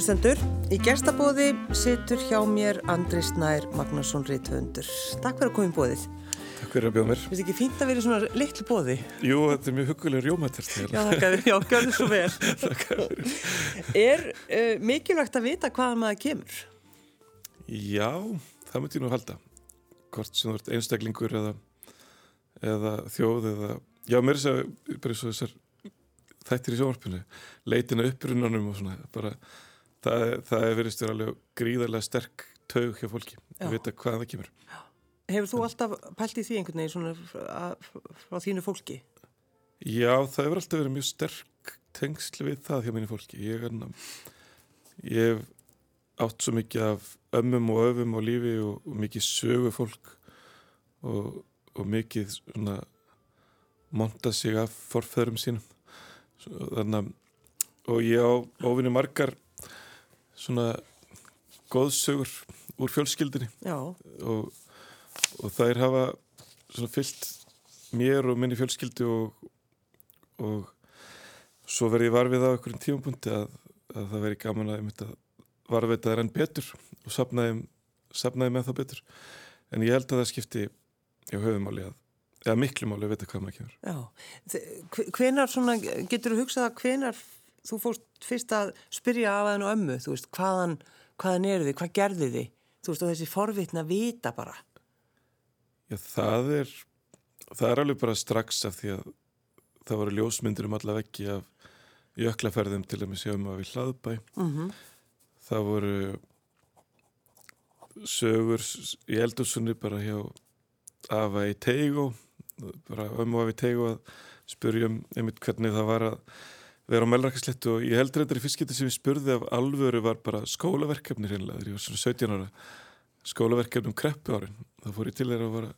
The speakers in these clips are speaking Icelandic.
hlustendur. Í gestabóði situr hjá mér Andri Snær Magnússon Rítvöndur. Takk fyrir að koma í bóðið. Takk fyrir að bjóða mér. Finnst ekki fínt að vera í svona litlu bóði? Jú, þetta er mjög huguleg rjómatert. Já, þér. Já, gjörðu svo vel. er uh, mikilvægt að vita hvaða maður kemur? Já, það myndi ég nú halda. Hvort sem þú ert einstaklingur eða, eða þjóð eða... Já, mér er þess að bara þessar þættir í sjónvarpinu, leitina upprunanum og svona, bara það, það er verið alveg gríðarlega sterk taug hjá fólki, að vita hvaða það kemur. Hefur þú alltaf pælt í því einhvern veginn svona frá, þínu fólki? Já, það hefur alltaf verið mjög sterk tengsl við það hjá mínu fólki. Ég, ég hef átt svo mikið af ömmum og öfum á lífi og, og mikið sögu fólk og, og mikið svona monta sig af forfæðurum sínum þannig að og ég á ofinni margar svona góðsögur úr fjölskyldinni og, og þær hafa svona fyllt mér og minni fjölskyldi og, og svo verði ég varfið á einhverjum tímapunkti að, að það veri gaman að, að varfið það enn betur og sapnaði, sapnaði með það betur. En ég held að það skipti á höfumáli að eða miklu máli að vita hvað maður kemur. Já, hvenar svona getur þú hugsað að hvenar þú fórst fyrst að spyrja af hann og ömmu þú veist, hvaðan, hvaðan er þið, hvað gerði þið? Þú veist, og þessi forvitna vita bara. Já, það er það er alveg bara strax af því að það voru ljósmyndir um alla veggi af jöklaferðum til að við sjáum að við hlaðbæ. Mm -hmm. það voru sögur í eldursunni bara hjá afa í Teigo bara ömmu af í Teigo að spurjum einmitt hvernig það var að vera á melrakaslettu og ég heldur þetta í fyrstskipti sem ég spurði af alvöru var bara skólaverkefni reynilega, þegar ég var svona 17 ára. Skólaverkefni um kreppu árin þá fór ég til þeirra að vera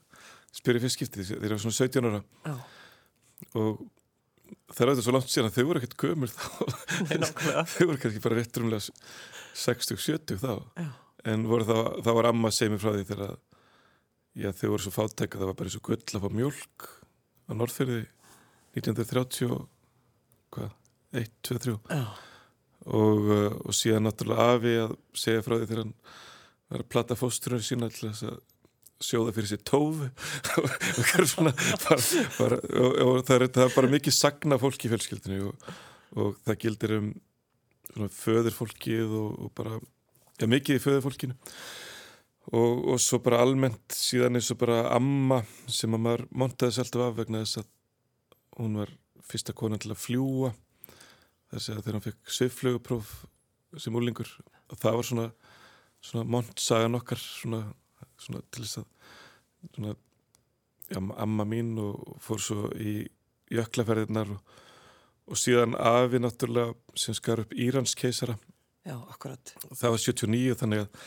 spyrja fyrstskipti þegar ég var svona 17 ára. Oh. og það er auðvitað svo langt síðan að þau voru ekkert gömur þá. Þau voru kannski bara rétt rumlega 60-70 þá. Oh. en þá, þá var amma mér frá því þegar já þau voru svo fátæk að það var bara eins og gull að fá mjölk á Norrferði 1930 hvað, 1, 2, 3 oh. og, og síðan náttúrulega Afi að segja frá því þegar hann var að platta fósturinn sína til þess að sjóða fyrir sér tófu. Og, svona, bara, bara, og, og það, er, það er bara mikið sagna fólk í fjölskyldinu og það gildir um föðurfólkið og bara já, mikið í föðurfólkinu. Og, og svo bara almennt síðan eins og bara amma sem að maður montaði sér alltaf af vegna þess að hún var fyrsta konan til að fljúa þess að þegar hann fekk sveiflögupróf sem úrlingur það var svona, svona montsagan okkar svona, svona til þess að svona, já, amma mín og fór svo í jöklaferðirnar og, og síðan afi náttúrulega sem skar upp Írans keisara Já, akkurat. Það var 79 þannig að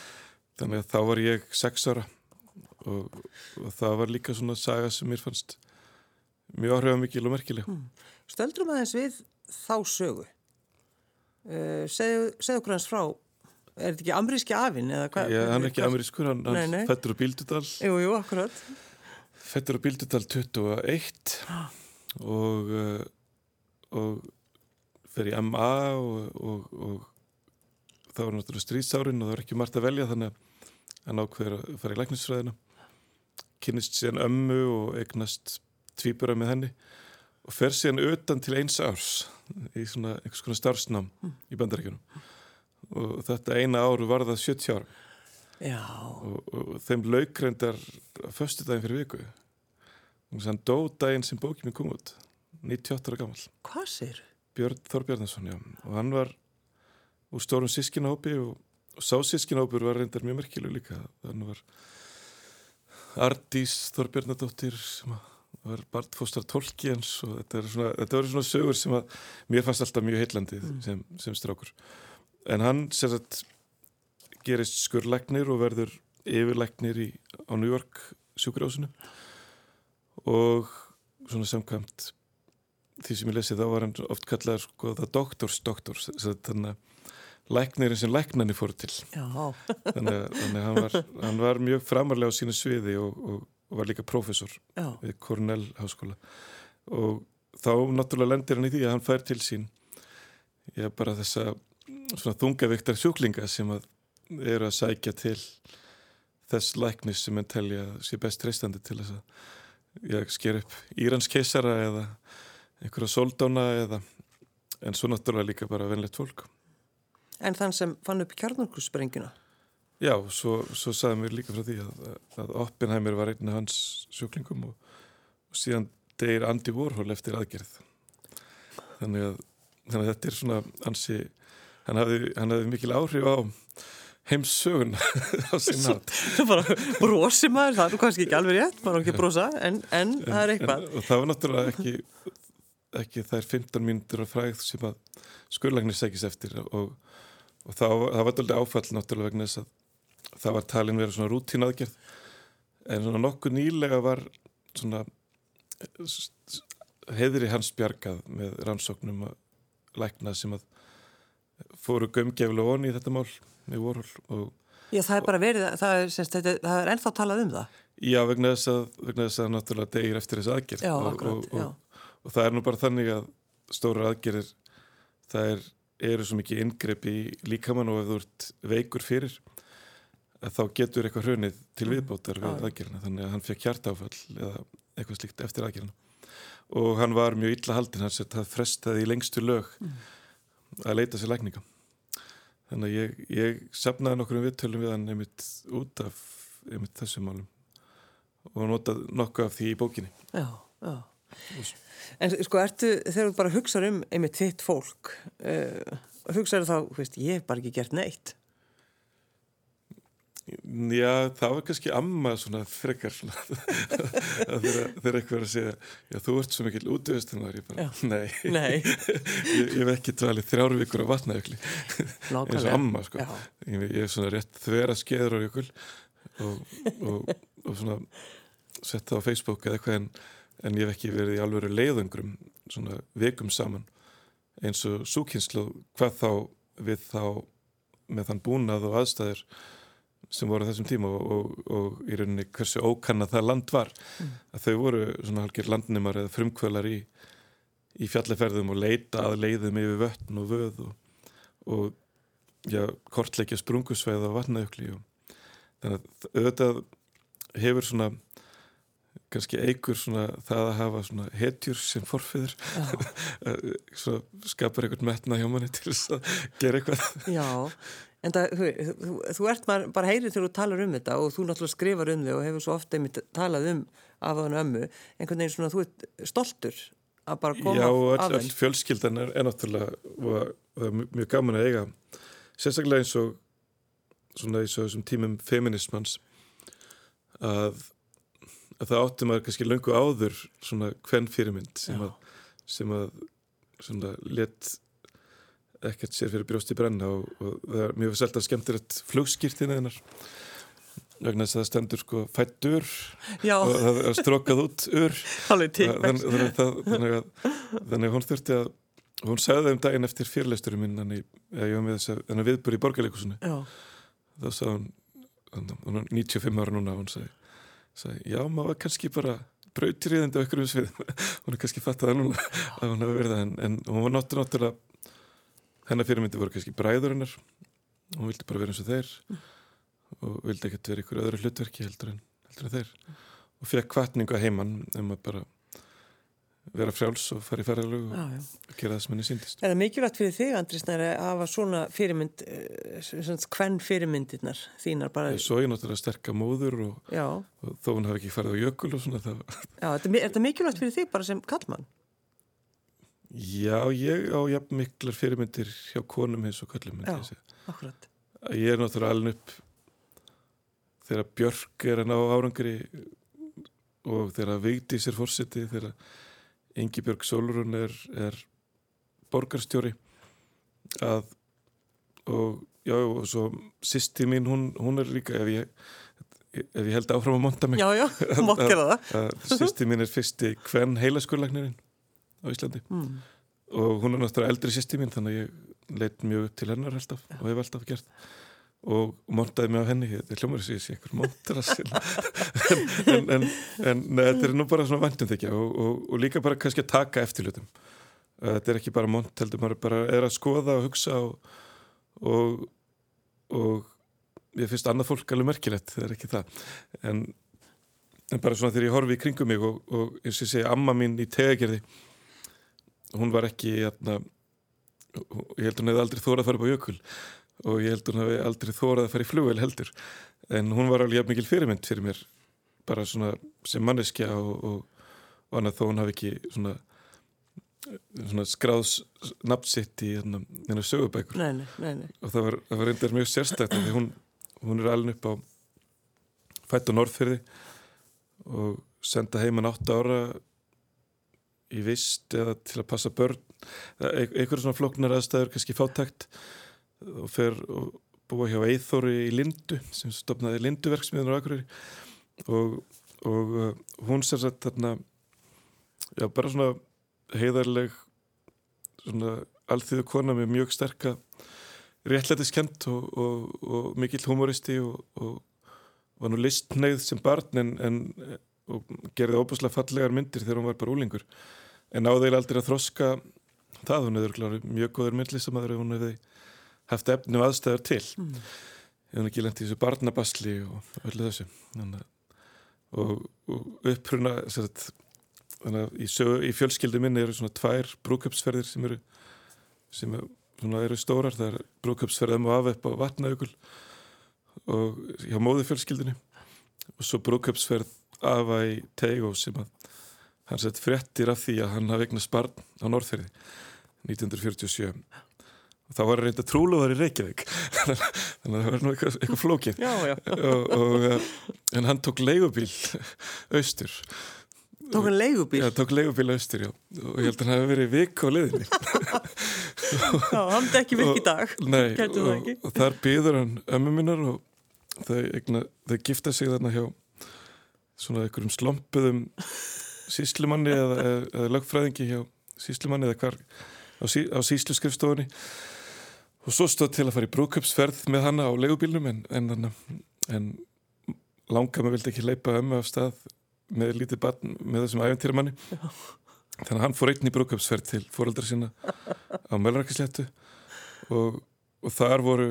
þannig að þá var ég sex ára og, og það var líka svona saga sem mér fannst mjög áhrifamikil og merkileg. Hmm. Stöldrum aðeins við þá sögu uh, segðu, segðu okkur hans frá er þetta ekki amríski afinn? Já, hann er ekki amrískur, hann, hann fættur á Bíldudal Jú, jú, akkurat Fættur á Bíldudal 21 ah. og uh, og fer í MA og, og, og það var náttúrulega stríðsárin og það var ekki margt að velja þannig að hann ákveður að fara í læknisfræðina kynist síðan ömmu og eignast tvíbura með henni og fer síðan utan til eins árs í svona einhvers konar starfsnám mm. í bandaríkjunum. Og þetta eina áru var það 70 ára og, og þeim laukreindar förstu daginn fyrir viku. Og þann dó daginn sem bókið mér kom út 98 ára gammal Hvað sér? Björn Þorbjarnason, já. Og hann var úr stórum sískinahópi og, og sá sískinahópur var reyndar mjög merkileg líka. Þannig var Ardís Þorbjörnadóttir sem var barndfóstar tólkjens og þetta, svona, þetta var svona sögur sem að mér fannst alltaf mjög heillandi mm. sem, sem strákur. En hann sér að gerist skurlegnir og verður yfirlegnir í, á New York sjúkurásinu og svona samkvæmt því sem ég lesið þá var hann oft kallað sko það doktors doktors þannig að læknirinn sem læknarnir fór til. Þannig, þannig hann, var, hann var mjög framarlega á sínu sviði og, og, og var líka profesor Já. við Cornell háskóla og þá náttúrulega lendir hann í því að hann fær til sín ég bara þessa svona þungaviktar sjúklinga sem að eru að sækja til þess læknis sem enn telja sé best treystandi til þess að ég sker upp Írans keisara eða einhverja soldána eða en svo náttúrulega líka bara venlegt fólk. En þann sem fann upp kjarnarkussprengina? Já, svo, svo sagði mér líka frá því að, að Oppenheimer var einn af hans sjúklingum og, og síðan degir Andy Warhol eftir aðgerð. Þannig að, þannig að þetta er svona ansi, hann hafði, hann hafði mikil áhrif á heimsögun á bara brosi maður, það er kannski ekki alveg rétt, maður ekki brosa, en, en, en það er eitthvað. En, og það var náttúrulega ekki, ekki þær 15 mínútur af fræð sem að skurlagnir segis eftir og, og það, það var alltaf áfall náttúrulega vegna þess að það var talin verið svona rútín aðgerð en svona nokkuð nýlega var svona heiðri hans bjargað með rannsóknum að lækna sem að fóru gömgeflu onni í þetta mál með vorhól og Já, það er bara verið, það er, semst, þetta, það er ennþá talað um það. Já, vegna þess að, vegna þess að náttúrulega degir eftir þessu aðgerð já, og, akkurat, og, og, og það er nú bara þannig að stóra aðgerðir það er, eru svo mikið ingrepp í líkamann og ef þú ert veikur fyrir þá getur eitthvað hrunið til mm. viðbótar við mm. aðgerðina þannig að hann fekk hjartáfall eða eitthvað slíkt eftir aðgerðina og hann var mjög illa haldin hans að það frestaði í lengstu lög mm. að leita sér lækninga þannig að ég, ég sefnaði nokkur um viðtölum við hann einmitt út af einmitt þessum málum og notaði nokkuð af því í bókinni Já, já En sko, ertu, þegar þú bara hugsaður um einmitt þitt fólk uh, hugsaður þá, veist, ég hef bara ekki gert neitt Já, það var kannski amma svona frekar svona. Þegar eitthvað er að segja já, þú ert svo mikil útvöðstunar ég bara, já. nei, nei. ég, ég hef ekki dvalið þrjáru vikur á vatnajökli. Eins og amma sko. Ég, ég er svona rétt þvera skeður á jökul og, og, og svona sett það á Facebook eða eitthvað en, en ég hef ekki verið í alveg leiðungrum svona vikum saman. Eins og súkynslu hvað þá við þá með þann búnað og aðstæður sem voru þessum tíma og, og, og í rauninni hversu ókanna það land var. Mm. að þau voru svona halgir landnimar eða frumkvölar í, í fjalleferðum og leita að leiðum yfir vötn og vöð og, og já, kortleikja sprungusveið á vatnaukli og þannig að auðvitað hefur svona kannski eigur svona það að hafa svona hetjur sem forfiður skapar einhvern metna hjá manni til þess að gera eitthvað. Já En það, þú, þú ert maður, bara heyrið þegar þú talar um þetta og þú náttúrulega skrifar um þig og hefur svo ofta einmitt talað um af hann ömmu, einhvern veginn svona þú ert stoltur að bara koma Já, all, all fjölskyldan er, er náttúrulega og það er mjög gaman að eiga sérstaklega eins og svona eins og þessum tímum feminismans að, að það áttum að kannski löngu áður svona hvern fyrirmynd sem Já. að, sem að svona let ekkert sér fyrir brjósti brenna og, og það er mjög selta skemmtilegt flugskýrtina hennar vegna þess að það stendur sko fættur og það er strókað út ur. Þannig, þannig, þannig, þannig að hún þurfti að hún sagði um daginn eftir fyrirleisturum minn þannig að viðbúri í borgarleikusinu þá sagði hún hún er 95 ára núna hún sagði, sagði já maður kannski bara brautriðandi á ykkur um svið hún er kannski fattað að núna að hún hefur verið það en, en hún var náttúrulega hennar fyrirmyndi voru kannski bræður hennar. Og hún vildi bara vera eins og þeir og vildi ekkert vera ykkur öðru hlutverki heldur en, heldur en þeir. Og fekk kvartningu að heimann um að bara vera frjáls og fara í ferðalög og já, já. gera það sem henni síndist Er það mikilvægt fyrir þig Andris að hafa svona fyrirmynd hvern eh, fyrirmyndirnar þínar bara? Svo ég náttúrulega sterka móður og, og þó hún hafi ekki farið á jökul og svona það... Já, er það mikilvægt fyrir þig bara sem kallmann? Já, ég á jafn miklar fyrirmyndir hjá konum eins og kallum Já, akkurat. Ég er náttúrulega alveg upp þegar Björk er að ná árangri og þegar Vigdís er fórseti þegar Ingi Björg Solrún er, er borgarstjóri að og já og svo sýsti mín hún, hún er líka ef ég, ef ég held áfram að monta mig. Já, já, mokkera það. Sýsti mín er fyrsti hvern heilaskurlagnirinn á Íslandi. Mm. og hún er náttúrulega eldri sýsti mín þannig að ég leitt mjög upp til hennar alltaf ja. og hef alltaf gert. Og montaði mig á henni, þetta er hljómar að sé einhver montrasil en, en, en neð, þetta er nú bara svona vandum þykja og, og, og líka bara kannski að taka eftirlutum þetta er ekki bara mont heldur maður bara er að skoða og hugsa og, og, og ég finnst annað fólk alveg merkilegt, það er ekki það. En, en bara svona þegar ég horfi í kringum mig og, og eins og ég segi amma mín í tegagerði hún var ekki jæna, ég held hún hefði aldrei þórað að fara upp á jökul og ég held hún hefði aldrei þórað að fara í flugvel heldur. En hún var alveg mikil fyrirmynd fyrir mér bara svona sem manneskja og, og, og annað þó hún hafi ekki svona, svona skráðs nafnsitt í hennar sögubækur. Nei, nei, nei, og það var, það var reyndar mjög sérstætt því hún, hún er alveg upp á fætt og norðfyrði og senda heimann 8 ára í vist eða til að passa börn. Einhverjum svona floknar aðstæður kannski fátækt. Og fer og búa hjá Eithóri í Lindu sem stopnaði Linduverksmiðunar á Akureyri. Og, og uh, hún sér satt þarna já bara svona heiðarleg svona alþýðu kona með mjög sterka réttlætiskent og, og, og mikill humoristi og var nú listneið sem barn en, en gerði óbúslega fallegar myndir þegar hún var bara úlingur en áðeil aldrei að þroska það, hún hefur mjög góður myndlistamæður og hún hefði haft efni og aðstæðar til. Mm. hefði hún ekki lengt í þessu barnabasli og öllu þessu. Þannig, og, og uppruna sagt, þannig að í, í fjölskyldu minni eru svona tvær brúköpsferðir sem eru sem eru stórar, það er brúköpsferðum og afepp á vatnaugul og hjá móðu fjölskyldinu og svo brúköpsferð afa í Tegó sem að hann sett frettir af því að hann hafði eignast barn á Norðferði 1947 og þá var hann reynda trúluðar í Reykjavík. Þannig að það var nú eitthvað, eitthvað flókið. Já, já. Og, og, eh, en hann tók leigubíl austur. Tók hann leigubíl? Já, tók leigubíl austur, já. Og ég held að hann hefði verið vik á leðinni Já, hann er ekki virk í dag. Nei, og, og þar býður hann ömmu minnar og þau, þau gifta sig þarna hjá svona einhverjum slompuðum síslumanni eða, eða, lögfræðingi hjá síslumanni eða hvar á, sí, á sísluskrifstofunni og svo stóð til að fara í brúköpsferð með hanna á legubílnum en, en, en langa maður vildi ekki leipa ömmu af stað með lítið barn með þessum æfintýramanni þannig að hann fór einn í brúköpsferð til fóröldra sína á Mölnarkisléttu og, og þar voru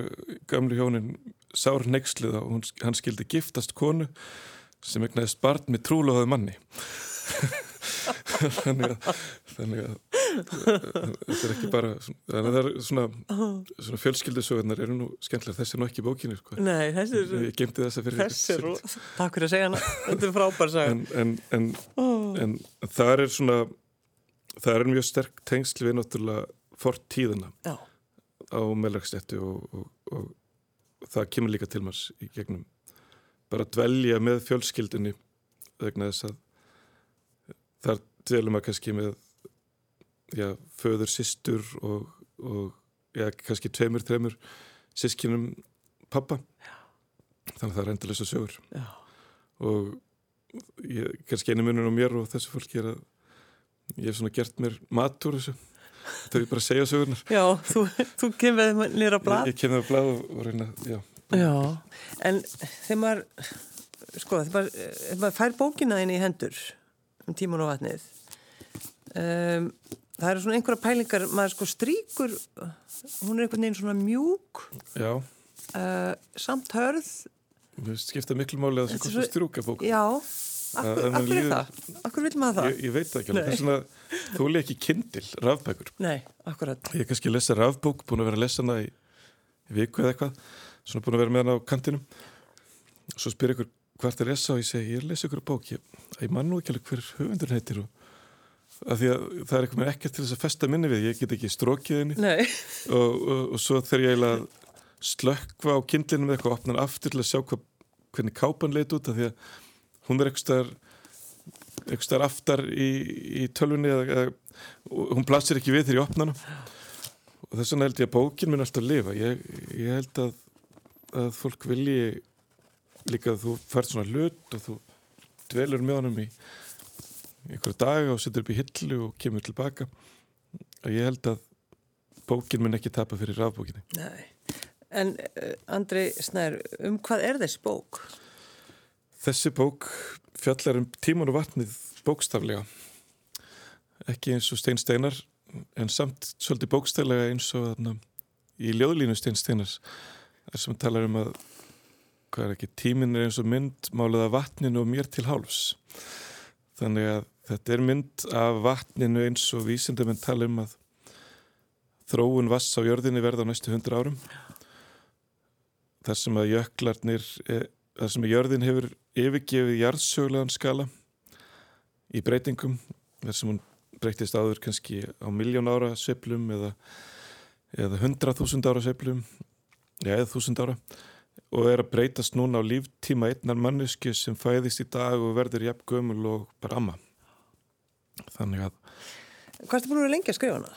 gamlu hjónin Sár Nexlið og hann skildi giftast konu sem egnaðist barn með trúlóðaðu manni þannig að þannig að þetta er ekki bara þannig að það er svona, svona fjölskyldisögurnar eru nú skemmtilega þessi er nú ekki bókinu sko. Nei, þessi er ég gemdi þessa fyrir þessi er, takk fyrir að segja hana þetta er frábær saga en, en, en, oh. en það er svona það er mjög sterk tengsl við náttúrulega fort tíðina Já. á meðlagsnettu og, og, og, og það kemur líka til maður í gegnum bara að dvelja með fjölskyldinni vegna þess að þar dvelum að kannski með já, föður, sýstur og, og já, kannski tveimur, þreimur sískinum pappa já. þannig að það er endalisa sögur. Já. og ég, kannski einu munum á mér og þessu fólki er að ég hef svona gert mér matur þessu. Er bara að segja sögurnar. Já, þú, þú kemur nýra blad Ég, ég kemur á blad og, og reyna, já. Já, en þegar maður sko, þegar maður, fær bókina þín í hendur um tíman og vatnið. Um, það eru svona einhverja pælingar maður sko stríkur hún er einhvern veginn svona mjúk. Já. Uh, samt hörð. Mér skipta miklu máli að það þú strjúka bók Já, akkur, akkur líður, er það? Akkur vil maður það? Ég, ég veit það ekki, það er svona þú er ekki kindil, rafbækur. Nei, Ég er kannski að lesa rafbók, búin að vera að lesa hana í, í viku eða eitthvað. Svona búin að vera með hana á kantinum. Og svo spyr ykkur hvert er lesa og ég segi ég að lesa ykkur bók ég, ég man nú ekki alveg hver höfundur heitir og að því að það er eitthvað ekkert til þess að festa minni við, ég get ekki strókið henni. Og, og, og svo þegar ég að slökkva á kindlinu með eitthvað og opna hann aftur til að sjá hva, hvernig kápan leit út að því að hún er eitthvað eitthvað aftar í, í tölvunni eða, eða hún plassir ekki við þegar ég opna hann og þess vegna held ég að bókin minn alltaf lifa. Ég, ég held að, að fólk vilji líka þú fært svona hlut og þú dvelur með honum í einhverja daga og setur upp í hillu og kemur tilbaka. Og ég held að bókin minn ekki tapa fyrir rafbókinni. Nei, en uh, Andri Snær, um hvað er þessi bók? Þessi bók fjallar um tíman og vatnið bókstaflega. Ekki eins og Stein Steinar en samt svolítið bókstaflega eins og þarna í ljóðlínu Stein Steinars þar sem talar um að hvað er ekki, tíminn er eins og mynd málið af vatninu og mér til hálfs. Þannig að þetta er mynd af vatninu eins og vísindamenn tala um að þróun vass á jörðinni verða á næstu hundra árum. Þar sem að jöklarnir eh, þar sem að jörðin hefur yfirgefið jarðsögulegan skala í breytingum þar sem hún breytist áður kannski á miljón ára sveplum eða, eða hundrað þúsund ára sveplum eða þúsund ára og er að breytast núna á líftíma einnar mannesku sem fæðist í dag og verður jafn gömul og bara amma þannig að Hvað ertu búin að vera lengi að skrifa hana?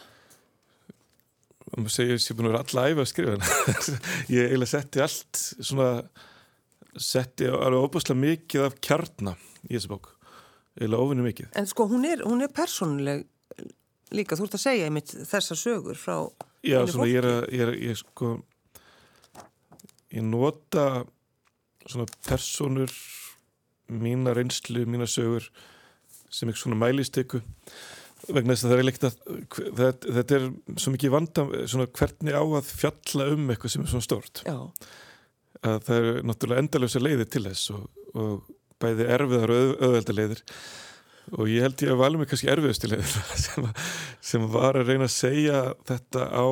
maður segir að ég sé búin að vera alla æfa að skrifa hana. Ég eiginlega setti allt svona setti alveg óbúslega mikið af kjarnar í þessu bók. Eiginlega ofinni mikið. En sko, hún er, hún er persónuleg líka, þú ert að segja einmitt þessar sögur frá Já, svona ég er að, ég er, ég sko ég nota svona personur mína reynslu, mína sögur sem ekki svona mælisteku vegna þess að það er leikt að þetta, þetta er svo mikið vanda svona hvernig á að fjalla um eitthvað sem er svona stórt. Já, að það er náttúrulega endalösa leiðir til þess og, og bæði erfiðar og auðvelda leiðir. Og ég held ég að valum mig kannski erfiðustu leiðir sem, sem var að reyna að segja þetta á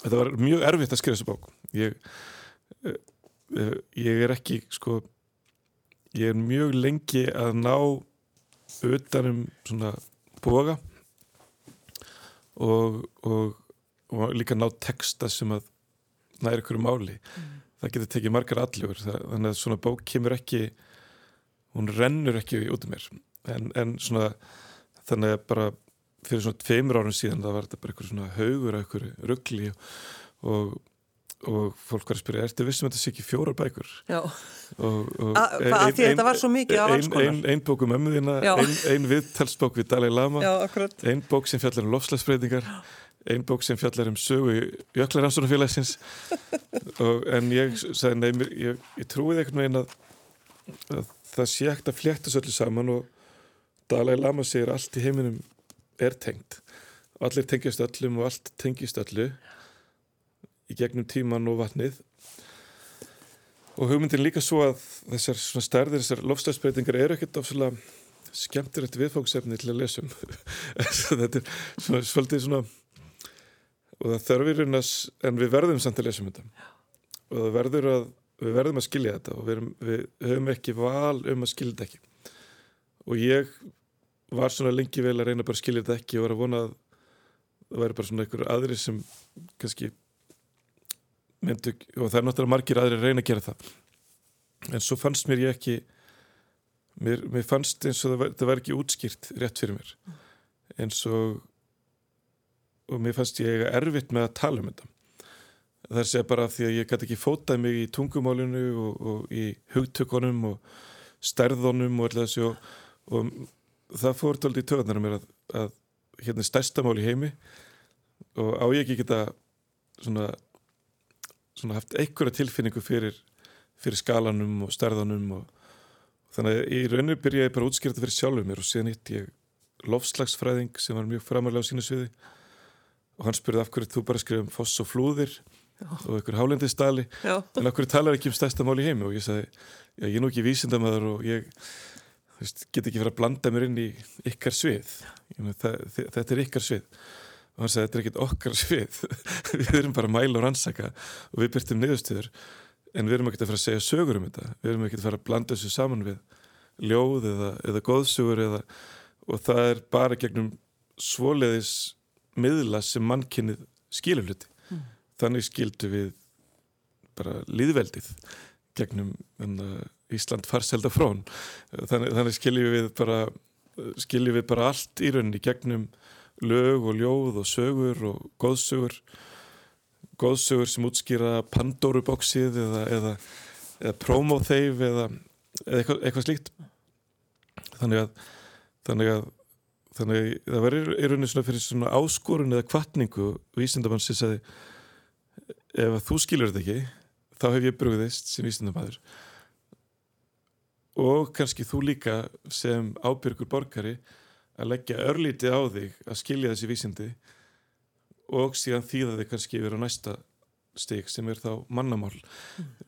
þetta var mjög erfitt að skrifa þessu bók ég eh, eh, ég er ekki sko ég er mjög lengi að ná utanum svona boga og, og, og líka ná texta sem að næri ykkur máli. Það getur tekið margar allugur þannig að svona bók kemur ekki hún rennur ekki út um mér. En, en svona þannig að bara fyrir svona tveimur árum síðan það var þetta bara eitthvað svona haugur eitthvað ruggli og, og, og fólk var að spyrja, ertu vissum að þetta sé ekki fjórar bækur? Já, og, og A- hvað, af því þetta var svo mikið af alls konar? ein, ein bók um ömmuðina Já. ein, viðtalsbók við Dalai Lama. Já, akkurat. Ein bók sem fjallar um lofslagsbreytingar ein bók sem fjallar um sögu Jöklarhamstunarfélagsins en ég sagði nei, ég, ég trúið einhvern veginn að, að það sé ekkert að flétta svo öllu saman og Dalai Lama segir allt í heiminum er tengt. Allir tengjast öllum og allt tengjast öllu í gegnum tíman og vatnið. Og hugmyndin líka svo að þessar svona stærðir, þessar lofslagsbreytingar eru ekkert ofslega skemmtilegt viðfóksefni til að lesa um. Þetta er svona, svolítið svona og það þarfir en, við verðum samt að lesa um þetta. Og það verður að við verðum að skilja þetta og við, erum, við höfum ekki val um að skilja þetta ekki. Og ég var svona lengi vel að reyna bara að skilja þetta ekki og var að vona að það væri bara svona einhver aðri sem kannski myndu, og það er náttúrulega margir aðri að reyna að gera það. En svo fannst mér ég ekki mér, mér fannst eins og það var, það var ekki útskýrt rétt fyrir mér. Eins og og mér fannst ég erfitt með að tala um þetta. Það er segja bara því að ég gæti ekki fótað mig í tungumálinu og, og í hugtökunum og stærðunum og alltaf þessu og, og það fór tóldi í töðanar mér að, að hérna stærsta mál í heimi og á ég ekki geta svona, svona haft einhverja tilfinningu fyrir, fyrir skalanum og stærðunum og þannig að í rauninu byrja ég bara að útskýra þetta fyrir sjálfur mér og síðan hitt ég lofslagsfræðing sem var mjög framarlega á sínu sviði og hann spurði af hverju þú bara skrifum foss og flúðir Já. og einhver hálendistali já, en af hverju talar ekki um stærsta mál í heimi? Og ég sagði, já, ég er nú ekki vísindamæður og ég veist, get ekki fyrir að blanda mér inn í ykkar svið. Þi- þetta er ykkar svið og hann sagði, þetta er ekkit okkar svið. Við erum bara að mæla og rannsaka og við byrtum niðurstöður en við erum ekkert að fara að segja sögur um þetta. Við erum ekkert að fara að blanda þessu saman við ljóð eða, eða góðsugur eða, og það er bara gegnum svoleiðis miðla sem mannkynnið skilur hluti. Þannig skildu við bara líðveldið gegnum enna, Ísland farselda frón. Þannig, þannig skiljum við bara skiljum við bara allt í rauninni gegnum lög og ljóð og sögur og góðsögur góðsögur sem útskýra Pandoru-bóksið eða, eða, eða Promothave eða, eða eitthvað, eitthvað slíkt. Þannig að þannig að þannig að það var í rauninni svona fyrir svona áskorun eða kvartningu vísindamann sem sagði ef að þú skilur þetta ekki þá hef ég brugðist sem vísindamæður og kannski þú líka sem ábyrgur borgari að leggja örlítið á þig að skilja þessi vísindi og síðan þýða þið kannski yfir á næsta stig sem er þá mannamál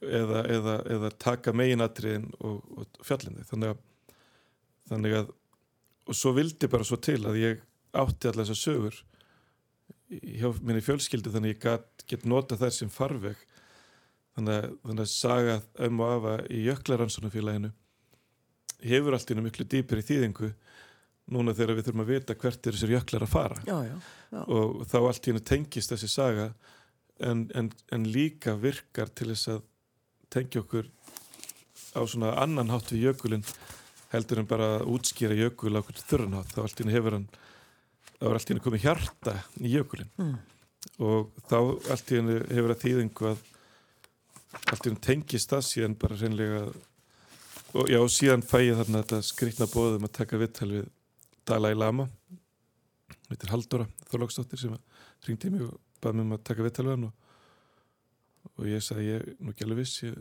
eða, eða, eða taka meginatriðin og, og fjallindi þannig að, þannig að og svo vildi bara svo til að ég átti allar þessar sögur hjá minni fjölskyldu þannig að ég gat, get nota þær sem farveg. Þannig að, þannig að saga um og afa í jöklaransonafélaginu hefur allt í miklu dýpir í þýðingu núna þegar við þurfum að vita hvert er þessir jöklar að fara já, já, já. og þá allt í hennu tengist þessi saga en, en, en líka virkar til þess að tengja okkur á svona annan hátt við jökulinn heldur en bara að útskýra jökul á okkur þurranhátt, þá allt í hennu hefur hann þá er allt í hennu komið hjarta í jökulinn Mm. og þá allt í hennu hefur að þýðingu að allt í hennu tengist það síðan bara reynlega og já, síðan fæ ég þarna þetta skrýtna bóðum að taka vittal við Dalai Lama þetta er Haldóra Þorlóksdóttir sem ringdi mig og baði mig um að taka vittal við hann og, og ég sagði ég er nú ekki alveg viss ég,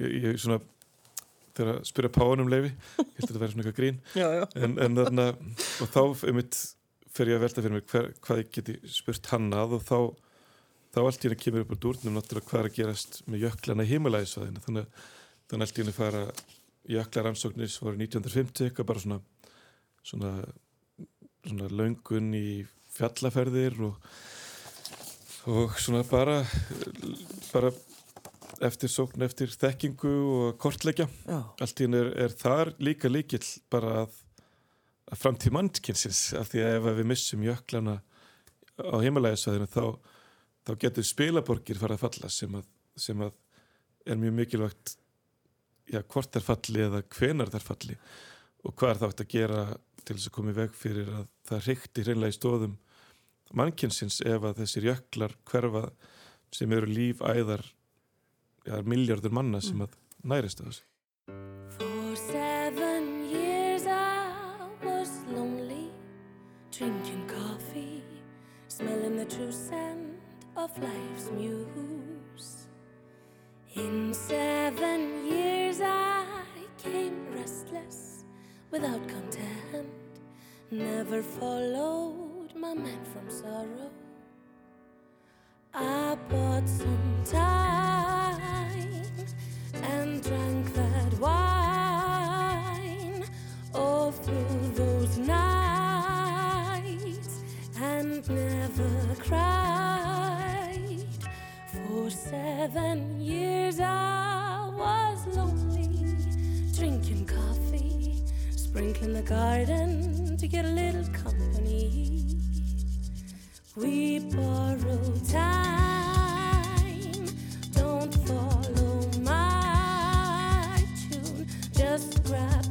ég, ég svona þegar að spyrja páan um leifi ég held að þetta væri svona eitthvað grín já, já. en, en þarna og þá einmitt fer ég að velta fyrir mig hver, hvað ég geti spurt hann að og þá þá allt í henni kemur upp á dúrnum náttúrulega hvað er að gerast með jöklana í himalæðisvæðinu þannig, að- allt í henni fara jöklaransóknis voru 1950 eitthvað bara svona svona, svona löngun í fjallaferðir og, og svona bara bara eftir sókn eftir þekkingu og kortleggja. Allt í henni er, er þar líka líkill bara að, að framtíð mannkynsins af því að ef við missum jöklana á heimalægisvæðinu þá, þá getur spilaborgir fara að falla sem að, sem að er mjög mikilvægt já, hvort þær falli eða hvenar þær falli og hvað er þá hægt að gera til þess að koma í veg fyrir að það reykti hreinlega í stóðum mannkynsins ef að þessir jöklar hverfa sem eru lífæðar ja, miljardur manna sem að nærist á þessu For seven years I was lonely, drinking coffee, smelling the true scent of life's muse. In seven years I came restless, without content, never followed my man from sorrow. I bought some time and drank that wine all through those nights and never cried. For seven years I sprinkling the garden to get a little company. We borrow time. Don't follow my tune. Just grab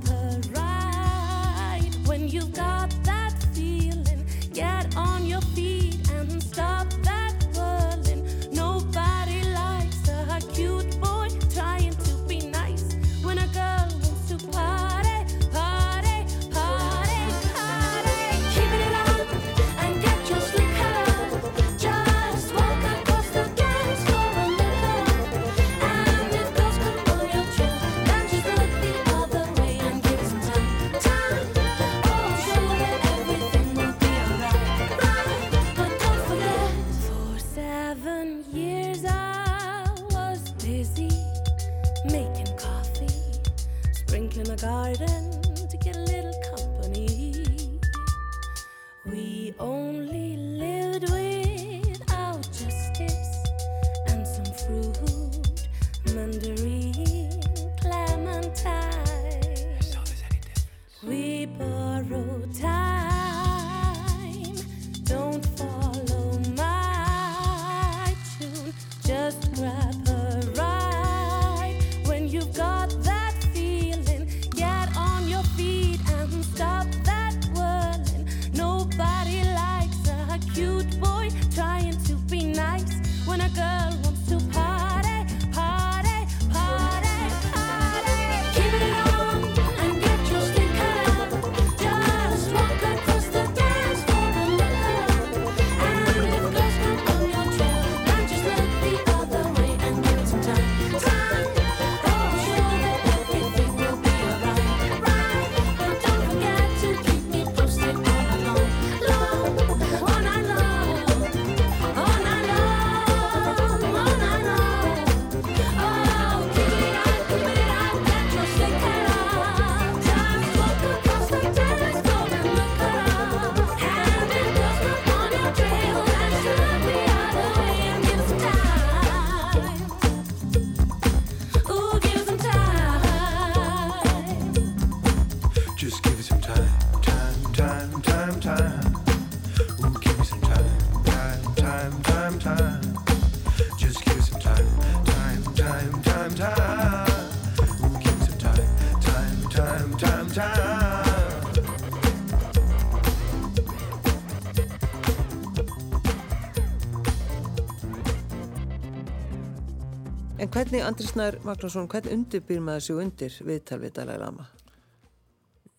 hvernig, Andri Snær Magnússon, hvernig undirbýr maður sig undir viðtal við Dalai Lama?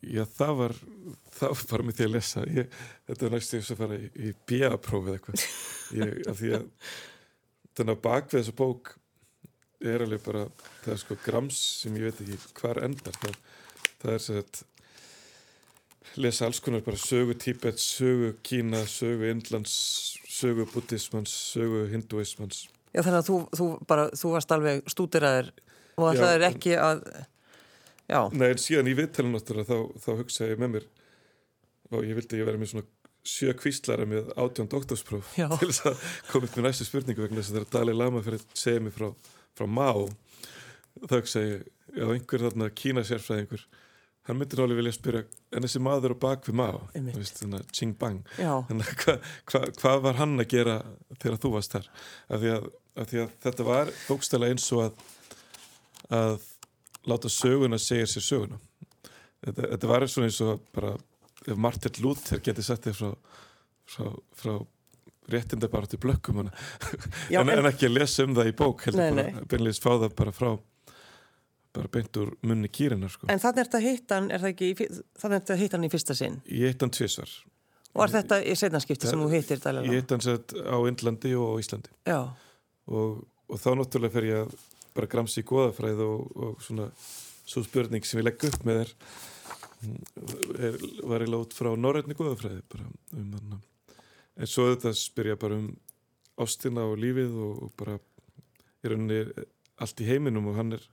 Já, það var, það var bara með því að lesa. Ég, þetta var næstu þess að fara í, í BA-prófið eitthvað. Ég, af því að þannig að bakvið þessu bók er alveg bara, það er sko grams sem ég veit ekki hvar endar. Það, það er sér að lesa alls konar bara sögu Tíbet, sögu Kína, sögu Indlands, sögu buddhismans, sögu hinduismans. Já, þannig að þú, þú bara, þú varst alveg stúdiraður og Já, það er ekki að, já, Nei, en síðan í viðtælun náttúrulega þá, þá hugsaði ég með mér og ég vildi að ég vera með svona sjö kvíslara með átján doktorspróf Já. til þess að koma upp með næstu spurningu vegna þess að þegar Dalai Lama fyrir að segja mig frá, frá Mao þá hugsaði ég, já, einhver þarna Kína sérfræðingur hann myndir alveg vilja spyrja en þessi maður á bak við Mao Einmitt. þú veist, þannig að Ching Bang já, Þannig að hva, hva, hvað var hann að gera þegar þú varst þar? Af því að, af því að þetta var bókstæla eins og að, að láta söguna segja sér söguna. Þetta, þetta var svona eins og bara ef Martin Luther getið sagt þér frá, frá, frá réttinda bara til blökkum já, en, en ekki að lesa um það í bók beinlega fá það bara frá bara beint úr munni kýrinar sko. en þannig er þetta hitt hann, er það ekki, í fyr- þannig er þetta hitt hann í fyrsta sinn Ég eitt hann tvisvar. og var þetta í setnarskipti sem þú hittir Ég hann sett á Indlandi og Íslandi. Já, og, og þá náttúrulega fer ég að bara gramsi í goðafræð og, og svona svo spurning sem ég legg upp með er, er var ég lát frá norrætni goðafræði bara um hann en svo þetta spyr ég bara um ástina og lífið og, og bara í rauninni allt í heiminum og hann er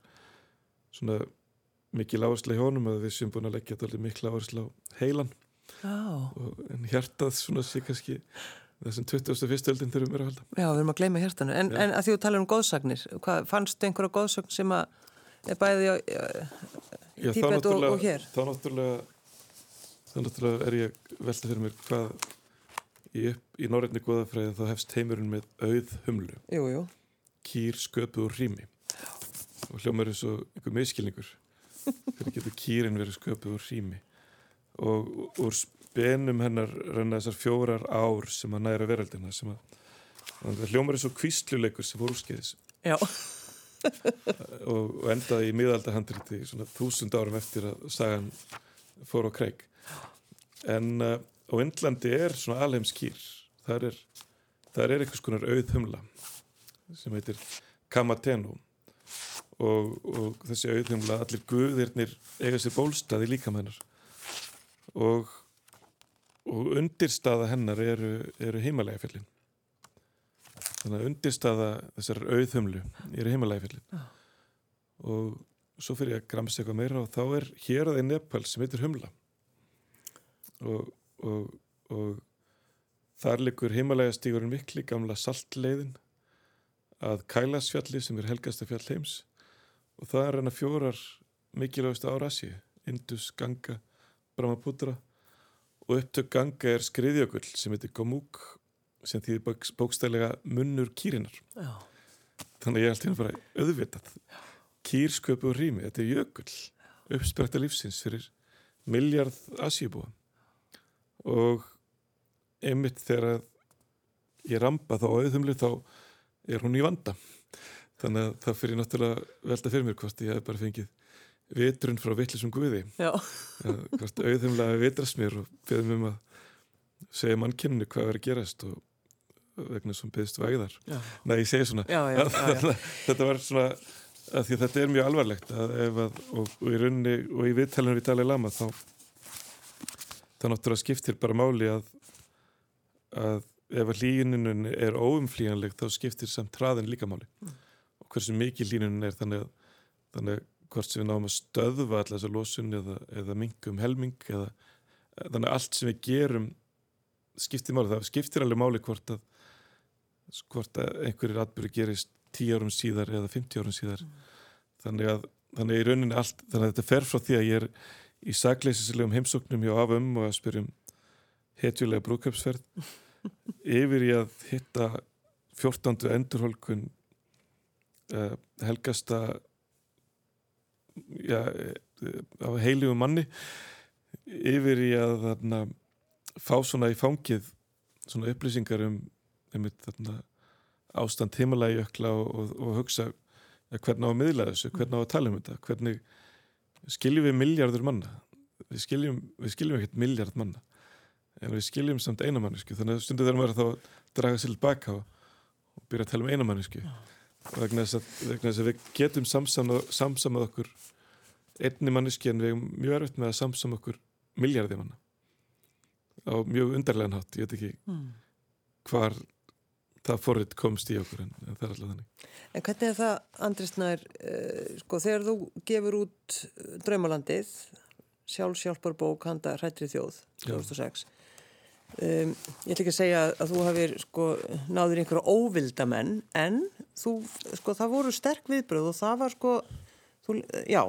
svona mikil áhersla í honum að við séum búin að leggja þetta mikil áhersla á heilan. Já, og, en hjartað svona sé kannski þessum 21. öldin þurfum við að halda. Já, við erum að gleyma hjartanu. En, en að því þú talar um góðsagnir hvað, fannstu einhverja góðsagn sem að er bæði á, í Tíbet og, og hér? þá náttúrulega þá náttúrulega er ég velta fyrir mér hvað í, upp- í norrætni góðafræði þá hefst heimurinn með auð humlu, Jú, jú, kýr sköpu og rými. Og hljómar er svo einhver miskilningur hvernig getur kýrin verið sköpu og rými? Og úr spenum hennar renna þessar fjórar ár sem að næra veröldina sem að að hljómar er svo kvísluleikur sem fór úrskeiðis. Já, og, endaði í miðaldahandriti svona þúsund árum eftir að sagan fór á kreik. En uh, á Indlandi er svona alheimskýr þar er, þar er einhvers konar auð humla sem heitir Kamatenu. Og, og þessi auð humla allir guðirnir eiga sér bólstað í líkamhennar og, og undirstaða hennar eru, eru heimalega fjallin þannig að undirstaða þessar auðhumlu eru heimalega fjallin og svo fyrir ég að gramsa eitthvað meira og þá er hér að í Nepal sem heitir humla. Og, og, og þar liggur heimalega stígurinn mikli gamla saltleiðin að Kælasfjalli sem er helgasta fjall heims. Og það er hennar fjórar mikilvægast ára Asíu, Indus, Ganga Brahmaputra og upptök Ganga er skriðjökull sem heitir Gomúk sem þýðir bóks- bókstælega munnur kýrinar já, þannig að ég er alltaf bara auðvitað. Kýrsköpu og rými, þetta er jökull uppspretta lífsins fyrir miljard asjubúa og einmitt þegar ég ramba þá auðumlu þá er hún í vanda. Þannig að það fyrir náttúrulega velta fyrir mér hvort ég hef bara fengið vitrun frá vittlisum guði. Hvort auðumlega vitrast mér og beðum um að segja mannkynnu hvað er að gerast og vegna sem beðist væðar Nei, ég segi svona. Já, já, já, þetta var svona að því að þetta er mjög alvarlegt að að, og, og í rauninni og í viðtælunum við Dalai Lama þá þá náttúrulega skiptir bara máli að að ef að hlýjunin er óumflýjanleg þá skiptir samt hraðin líka máli. Og hversu mikið hlýjunin er þannig að, þannig að hvort sem við náum að stöðva allar þessar losun eða, eða mingum helming eða þannig að allt sem við gerum skiptir máli, það skiptir alveg máli hvort að hvort að einhverjir atbyrði gerist 10 árum síðar eða 50 árum síðar þannig að þannig í rauninni allt, þannig að þetta fer frá því að ég er í sakleysislegum heimsóknum hjá afum og að spyrjum hetjulega brúköpsferð yfir í að hitta 14. endurholkun uh, helgasta ja, uh, af heilíu manni yfir í að þarna, fá svona í fangið svona upplýsingar um einmitt þarna ástand himalajökla og, og, og hugsa eða hvernig á að miðla þessu, hvernig á að tala um þetta hvernig skiljum við miljardur manna? Við skiljum, við skiljum ekkert miljard manna en við skiljum samt einamannisku þannig að stundu maður þá að draga sér baka og, byrja að tala um einamannisku vegna þess, að, vegna þess að við getum samsamað, samsamað okkur einni manniski en við erum mjög erfitt með að samsama okkur miljardi manna á mjög undarlegan hátt, ég veit ekki Mm. hvar það forrið komst í okkur en, en það er alltaf þannig En hvernig er það, Andris Nær, uh, sko, þegar þú gefur út eh, Draumalandið, sjálfsjálfarbók handa hrættri þjóð, Já. 2006, um, ég ætla ekki að segja að þú hafir, sko, náður einhverja óvildamenn, en þú, sko, það voru sterk viðbröð og það var, sko, þú, já,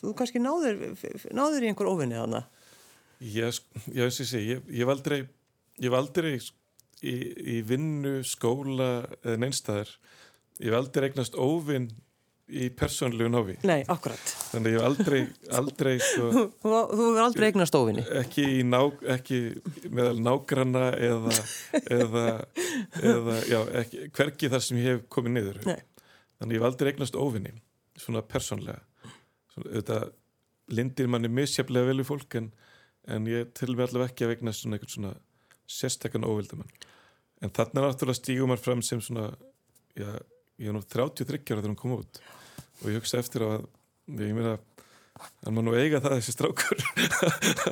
þú kannski náður, náður í einhver óvinni þarna. ég, ég, ég, ég, hef aldrei ég hef aldrei í, í vinnu, skóla eða neinstæðar ég hef aldrei eignast óvinn í persónlegu návi Nei, akkurat. þannig að ég hef aldrei, aldrei sko, Þú, hefur aldrei eignast óvinni. ekki, í ná, ekki meðal nágranna eða, eða, eða já, ekki, hvergi þar sem ég hef komið niður Nei. þannig að ég hef aldrei eignast óvinni svona persónlega svona, þetta lindir manni misjaflega vel við fólk en, en ég til mig allavega ekki að eignast svona svona sérstakann óvildamann en þarna náttúrulega stígum maður fram sem svona já, ég er nú 33 ára þegar hann kom út og ég hugsa eftir að ég meina hann má nú eiga það þessi strákur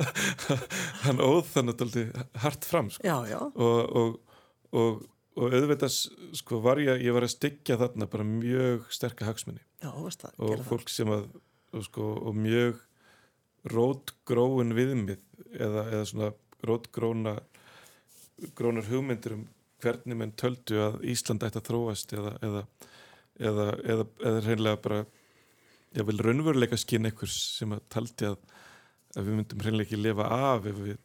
hann óð þannig að hart fram sko. Já, já. og, og, og, og auðvitað sko, var ég, ég var að styggja þarna bara mjög sterka hagsmunni Já, og gera það. fólk sem að og, sko, og mjög rótgróin viðmið eða, eða svona rótgróna grónar hugmyndir um hvernig menn töldu að Ísland ætti að þróast eða eða, eða, eða, eða reynlega bara ég vil raunveruleika skinn einhvers sem að taldi að, að við myndum reynlega ekki lifa af ef við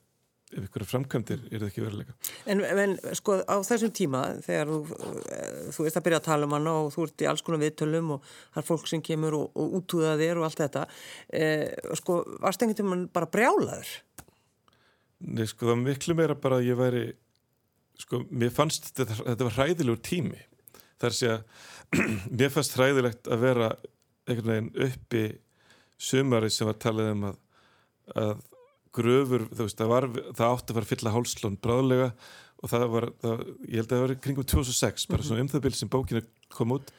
ef ykkur framkvæmdir er það ekki veruleika En, en sko á þessum tíma þegar þú, eh, þú veist að byrja að tala um hana og þú ert í alls konar viðtölum og það er fólk sem kemur og, og útúða þér og allt þetta eh, sko varst einhvern tímann bara brjálaður? Nei, sko, það miklu meira bara að ég væri sko, mér fannst þetta, þetta var hræðilegur tími. Þar sé að mér fannst hræðilegt að vera einhvern veginn uppi sumari sem var talið um að, að gröfur, veist, það, var, það átti að fara að fylla hálslón bráðlega og það var, það, ég held að það var kringum 2006, bara svona um það bil sem bókinu kom út,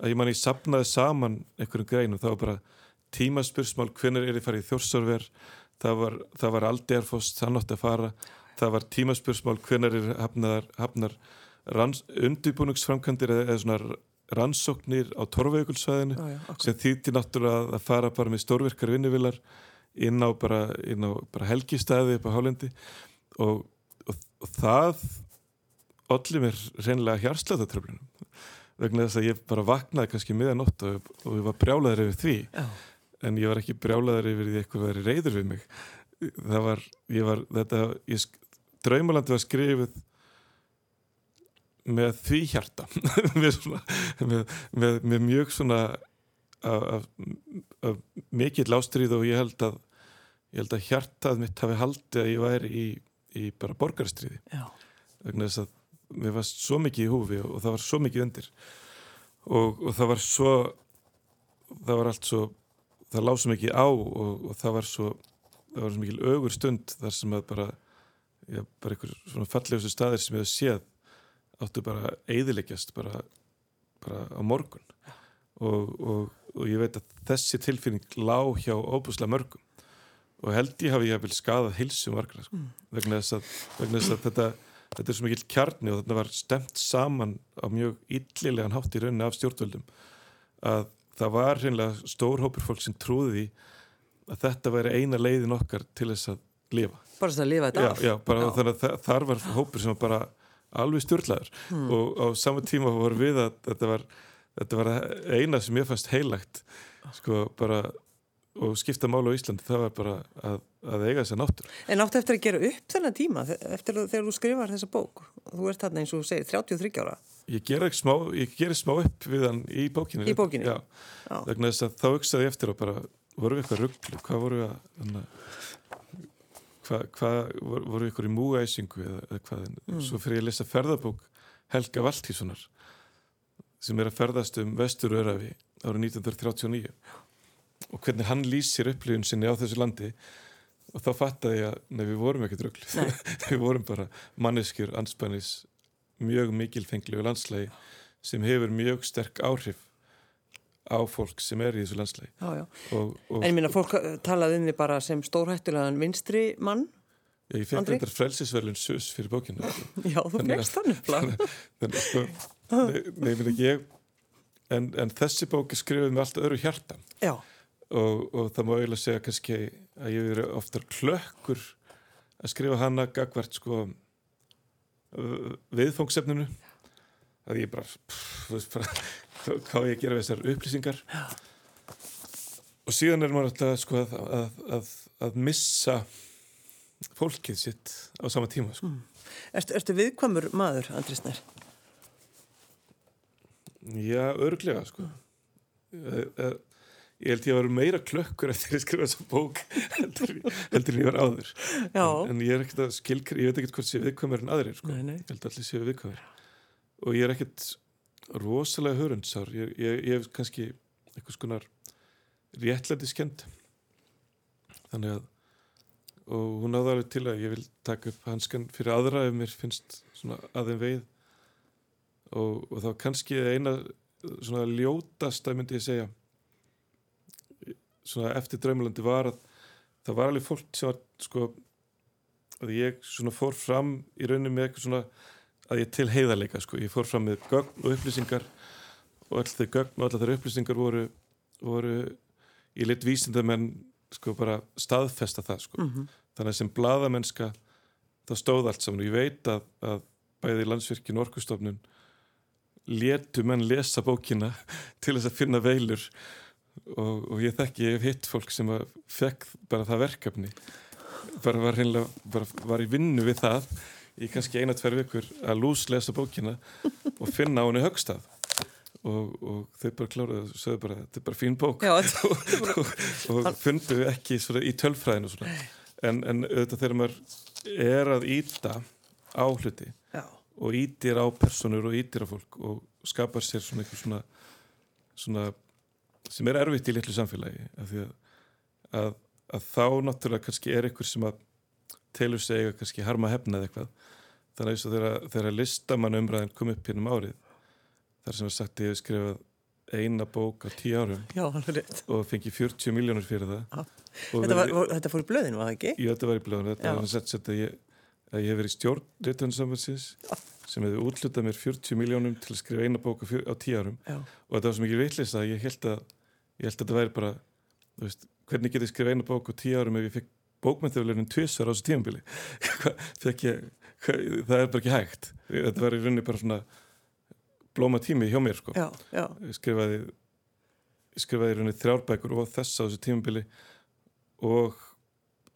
að ég man ég sapnaði saman einhverjum greinum, það var bara tímaspursmál, hvenær er ég farið í þjórsarver, það var, var aldegarfoss, það nátti að fara það var tímaspursmál, hvenær er hafnar, hafnar ranns, undirbúningsframkandir eða, eða svona rannsóknir á já, akkurat. sem þýtti náttúrulega að fara bara með stórvirkar vinnuvilar inn á bara, inn á bara helgistæði upp á hálendi og, og, og það allir mér reynilega hjarslatatröflunum vegna þess að ég bara vaknaði kannski miðanótt og, og ég var brjálaður yfir því. Já, en ég var ekki brjálaður yfir því eitthvað væri reyður við mig. Það var, ég var þetta, ég, draumalandi var skrifið með því hjarta. Með, svona, með, með, með mjög svona af, af, af mikill ástríð og ég held að ég held að hjartað mitt hafi haldið að ég væri í, í bara borgarstríði vegna þess að mér var svo mikið í húfi og, og það var svo mikið undir. Og, og það var svo það var allt svo það lág svo mikið á og, og það var svo það var svo mikil ögur stund þar sem að bara já, bara einhver svona fallegustu staðir sem ég hef séð áttu bara eiðileggjast bara, bara á morgun. Og, og, og ég veit að þessi tilfinning lág hjá óbúslega mörgum. Og held ég hafi ég vel skadað hilsum margra sko. vegna, þess að, vegna þess að þetta þetta er svo mikill kjarni og þetta var stemt saman á mjög illilegan hátt í rauninni af stjórnvöldum að það var hreinlega stór hópur fólk sem trúði að þetta væri eina leiðin okkar til þess að lifa. bara þess að lifa þetta af já, bara Já. þannig að þa- þar var hópur sem var bara alveg stjórnlaður og á sama tíma voru við að þetta var, þetta var eina sem ég fannst heilagt sko bara og skipta málu á Íslandi það var bara að, að eiga þess að náttur En áttu eftir að gera upp þennan tíma eftir að- þegar þú skrifar þessa bók þú ert þarna eins og segir 33 ára Ég gerir smá, gerir smá upp við hann í bókinu. Í bókinni? Já, Já. þá hugsaði ég eftir og bara, voru við eitthvað rugglu, hvað voru við að, hvað, hvað, voru, eitthvað í múæsingu eða, eða hvað, mm. svo fyrir ég að lesa ferðabók Helga Valtíssonar sem er að ferðast um vestur örafi árið 1939 og hvernig hann lýsir upplifun sinni á þessu landi. Og þá fattaði ég að nei, við vorum ekkert rögglu við vorum bara manneskjur anspænis mjög mikilfenglegu landslægi sem hefur mjög sterk áhrif á fólk sem er í þessu landslægi Já, já. En ég minna, fólk eh, talaði um því bara sem stórhættulegan vinstri mann. ég fekk Andri? þetta frelsisverlun sus fyrir bókinu Já, þú að- fegst þannig. Þannig, sko, nei, nei, minn ekki ég en, en þessi bók er skrifuð með allt öðru hjarta Já, og, og það má eiginlega segja kannski að ég verið oftar klökkur að skrifa hana gagvert sko viðfóngsefninu að ég bara, pff, bara hvað ég gera við þessar upplýsingar og síðan er maður alltaf sko að, að, að, að missa fólkið sitt á sama tíma sko. ertu, ertu viðkvæmur maður, Andri Snær? Já, örglega sko eh, Ég held ég að vera meira klökkur eftir að skrifa þessa bók heldur, heldur en ég var áður en, en ég er ekkert að skilkri, ég veit ekkert hvort sé viðkvæmur en aðrir sko. Nei, nei. ég held allir séu viðkvæmur og ég er ekkert rosalega hörundsár. Ég, ég, ég hef kannski eitthvað skonar réttlæti skend þannig að og hún alveg til að ég vil taka upp hanskan fyrir aðra ef mér finnst svona aðeim veið. Og, og þá kannski eina svona ljótasta myndi ég segja svona eftir draumalandi var að það var alveg fólk sem var sko að ég svona fór fram í rauninni með eitthvað svona að ég til heiðarleika sko, ég fór fram með gögn og upplýsingar og öll þau gögn og allar þær upplýsingar voru, voru í lit vísindamenn sko bara staðfesta það sko. Þannig að sem bladamennska það stóð allt saman. Og ég veit að, að bæði landsvirkjun og orkustofnun létu menn lesa bókina til þess að finna veilur og, og ég þekki, ég hef hitt fólk sem að fekk bara það verkefni. Bara var bara var í vinnu við það í kannski eina, tver vikur að lús lesa bókina og finna á henni högstað og, og þau bara kláruðu og sögðu bara, þetta er bara fín bók. Já, og, og fundu ekki í tölfræðinu svona. en, en auðvitað þegar maður er að íta á hluti já, og ítir á personur og ítir á fólk og skapar sér svona eitthvað svona, svona sem er erfitt í litlu samfélagi af því að, að, að þá náttúrulega kannski er einhver sem að telur sig kannski harma hefna eða eitthvað. Þannig að eins og þegar, þegar listamann umræðin kom upp hérna um árið þar sem er sagt ég hef skrifað eina bók á tíu árum já, og fengi 40 miljónur fyrir það. Og Þetta, var, var, þetta fór í blöðinu, var það ekki? Jú, þetta var í blöðun, þetta var sett sett að ég, að ég hef verið stjórn réttunarsambansins sem hefði útlutað mér 40 miljónum til að skrifa eina bók á, á tíu árum. Já, og þetta var svo mikið vitleist að ég held að ég held að þetta væri bara veist, hvernig get ég skrifa eina bók á tíu árum ef ég fekk bókmyndavelurinn tvisar á þessu tímabili. Það er bara ekki hægt. Þetta var í rauninni bara svona blóma tími hjá mér sko. Já, já, ég skrifaði ég skrifaði í rauninni þrjárbækur og þess á þessu tímabili og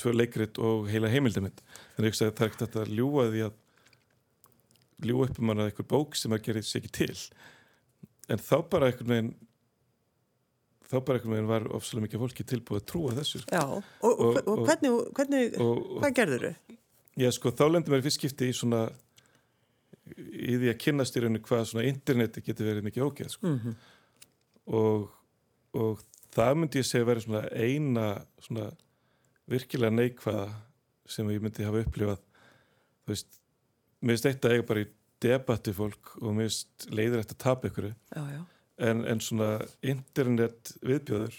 tvö leikrit og heila heimildamind þannig að ég sagði að það er ekkert að ljúga því að ljúga upp um hann að einhver bók sem að gera sér ekki til. En þá bara einhvern veginn þá bara einhvern veginn var ofsalega mikið fólki tilbúið að trúa þessu sko. já. Og, og, Og- og, hvernig, hvernig, hvað gerður þau? Já, sko, þá lendur mér fyrst skipti í svona í því að kynnast í rauninu hvað svona interneti getur verið mikið ógeð, sko. Mhm. og, og það myndi ég segja verið svona eina svona virkilega neikvæða sem ég myndi hafa upplifað þú veist, mér finnst eitt að eiga bara í debatti fólk og mér finnst leiðir eftir að tapa ykkur Já, já, en, en svona internet viðbjöður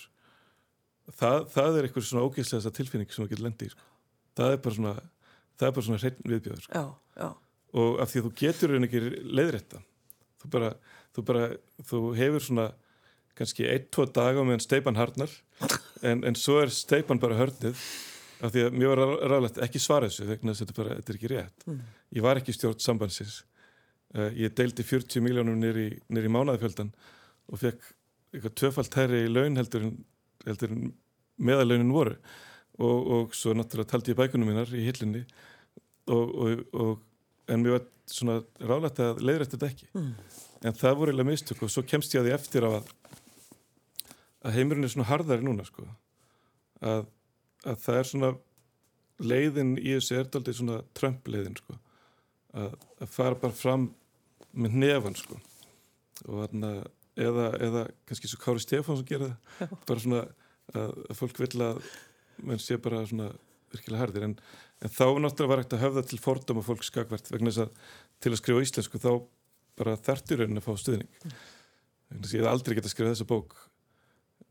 það, það er eitthvað svona ógeðslega tilfinning sem þú getur lendi í, sko. það er bara svona það er bara svona hreinn viðbjöður sko. já, já, og af því að þú getur raun ekki leiðrétta. Þú bara, þú bara þú hefur svona kannski ein, tvo daga meðan steipan harnar en, en svo er steipan bara hörnið af því að mér var ráðlegt ekki svara þessu vegna þess að þetta, bara, þetta er ekki rétt. Ég var ekki stjórn sambandsins. Uh, ég deildi 40 miljónum nýri mánaðafjöldan og fekk eitthvað tvöfalt herri í laun heldur en, heldur en meðalaunin voru. Og, og svo náttúrulega taldi ég bækunum mínar í hillinni og, og, og en mér var svona ráðlegt að leiðrætt þetta ekki. Mm. en það voru eiginlega mistök og svo kemst ég að því eftir að að heimurinn er svona harðari núna sko. Að, að það er svona leiðin í þessu er daldið svona Trump leiðin sko. Að, að fara bara fram með nefan sko. Og þarna eða, eða kannski svo Kári Stefán sem gera það bara svona að, að fólk vil að menn sé bara svona virkilega hardir en, en þá náttúrulega var ekkert að höfða til fordóma fólk skakvært vegna þess að til að skrifa íslensku þá bara þertur raunin að fá stuðning. Vegna þess að ég hef aldrei getað að skrifa þessa bók.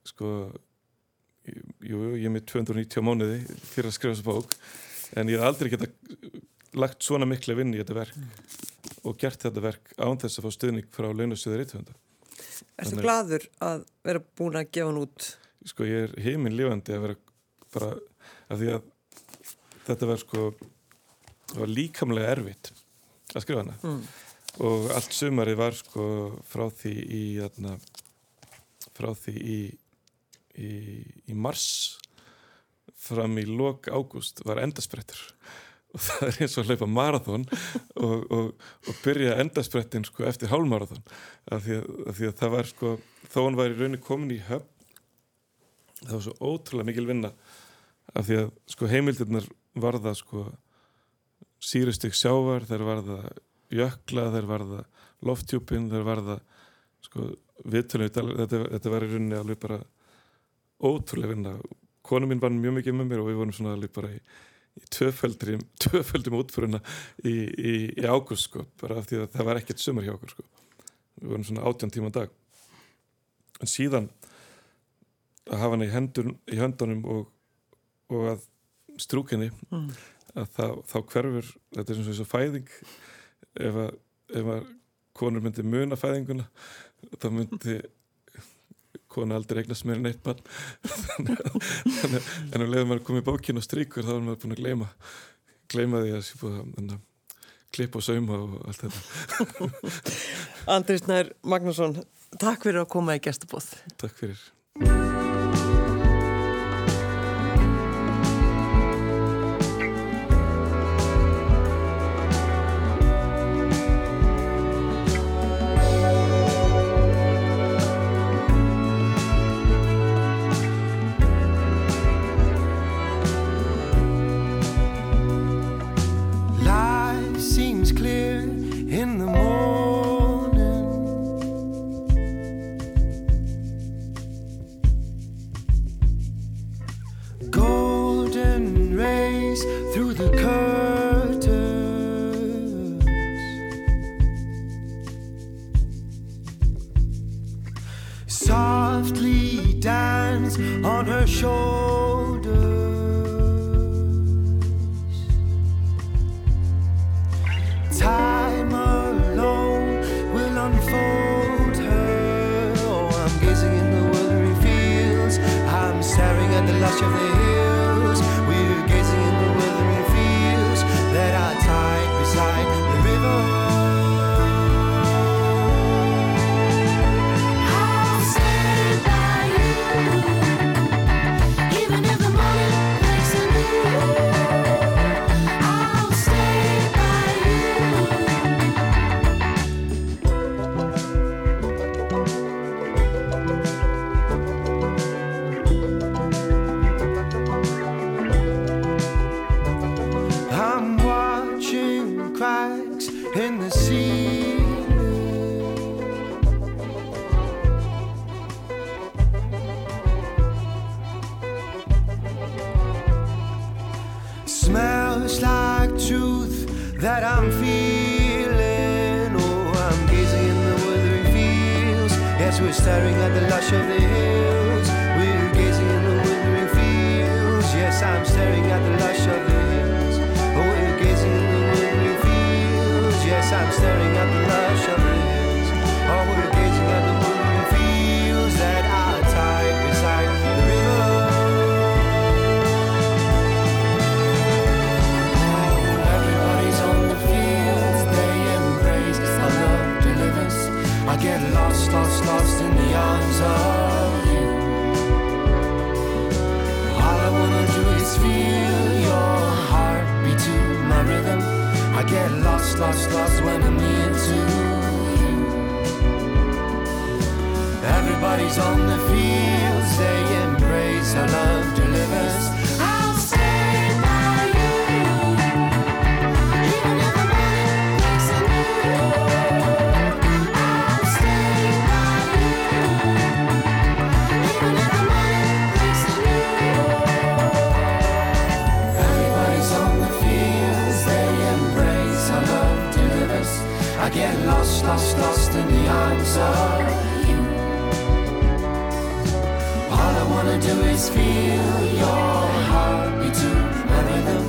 Sko jú, ég er með 290 mánuði fyrir að skrifa þessa bók en ég hef aldrei getað lagt svona mikla vinn í þetta verk og gert þetta verk án þess að fá stuðning frá launastöður rítvönda Erstu gladur að vera búin að gefa hann út? sko ég er heiminn lifandi að vera bara af því að þetta var sko var líkamlega erfitt að skrifa hana Mm. og allt sumarið var sko frá því í þarna, frá því í, í, í mars fram í lok ágúst var endasprettur og það er eins og að hlaupa marathón og, og, og byrja endasprettin sko eftir hálmarathón af því, af því að það var sko þó hann var í rauninni komin í höfn það var svo ótrúlega mikil vinna. Af því að sko heimildirnar varða sko sírustygg sjávar, þær varða jökla, þær varða lofttjúpin, þær varða sko viðtölum, þetta, þetta var í rauninni alveg bara ótrúlega vinna. Konu mín vann mjög mikið með mér og við vorum svona alveg bara í, í tvöföldrim tvöföldum útföruna í, í, í ágúst sko, bara af því að það var ekkert sumar hjá okkur sko. Við vorum svona átján tíma á dag. En síðan að hafa hana í, hendur, í höndunum og, og að strúkinni Mm. að þá, þá hverfur þetta er eins og þessu fæðing. Ef að, ef að konur myndi muna fæðinguna þá myndi konu aldrei eignast meira en eitt að- en um leiðum maður komið bókin og stríkur þá er maður búin að gleyma gleyma því að sé búið að klippa og sauma og allt þetta. Andris Nær Magnússon, takk fyrir að koma í gestabóð. Takk fyrir bodies on the fields, they embrace our love delivers. I'll stay by you, even if the a I'll stay by you, even if the a on the they embrace our love delivers. I get lost, lost, lost in the arms of. Do is feel your heartbeat to my rhythm.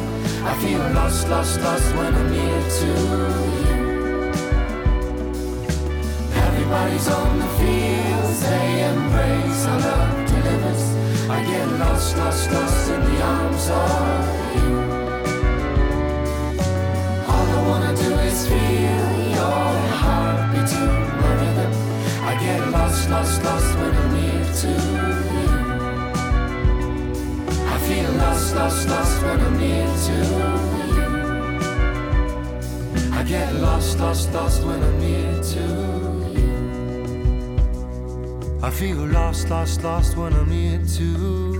I feel lost, lost, lost when I'm near to you. Everybody's on the fields, they embrace our love delivers. I get lost, lost, lost in the arms of you. All I wanna do is feel your heartbeat to my rhythm. I get lost, lost, lost when I'm near to you. I feel lost, lost, lost when I'm near to you. I get lost, lost, lost when I'm near to you. I feel lost, lost, lost when I'm near to you.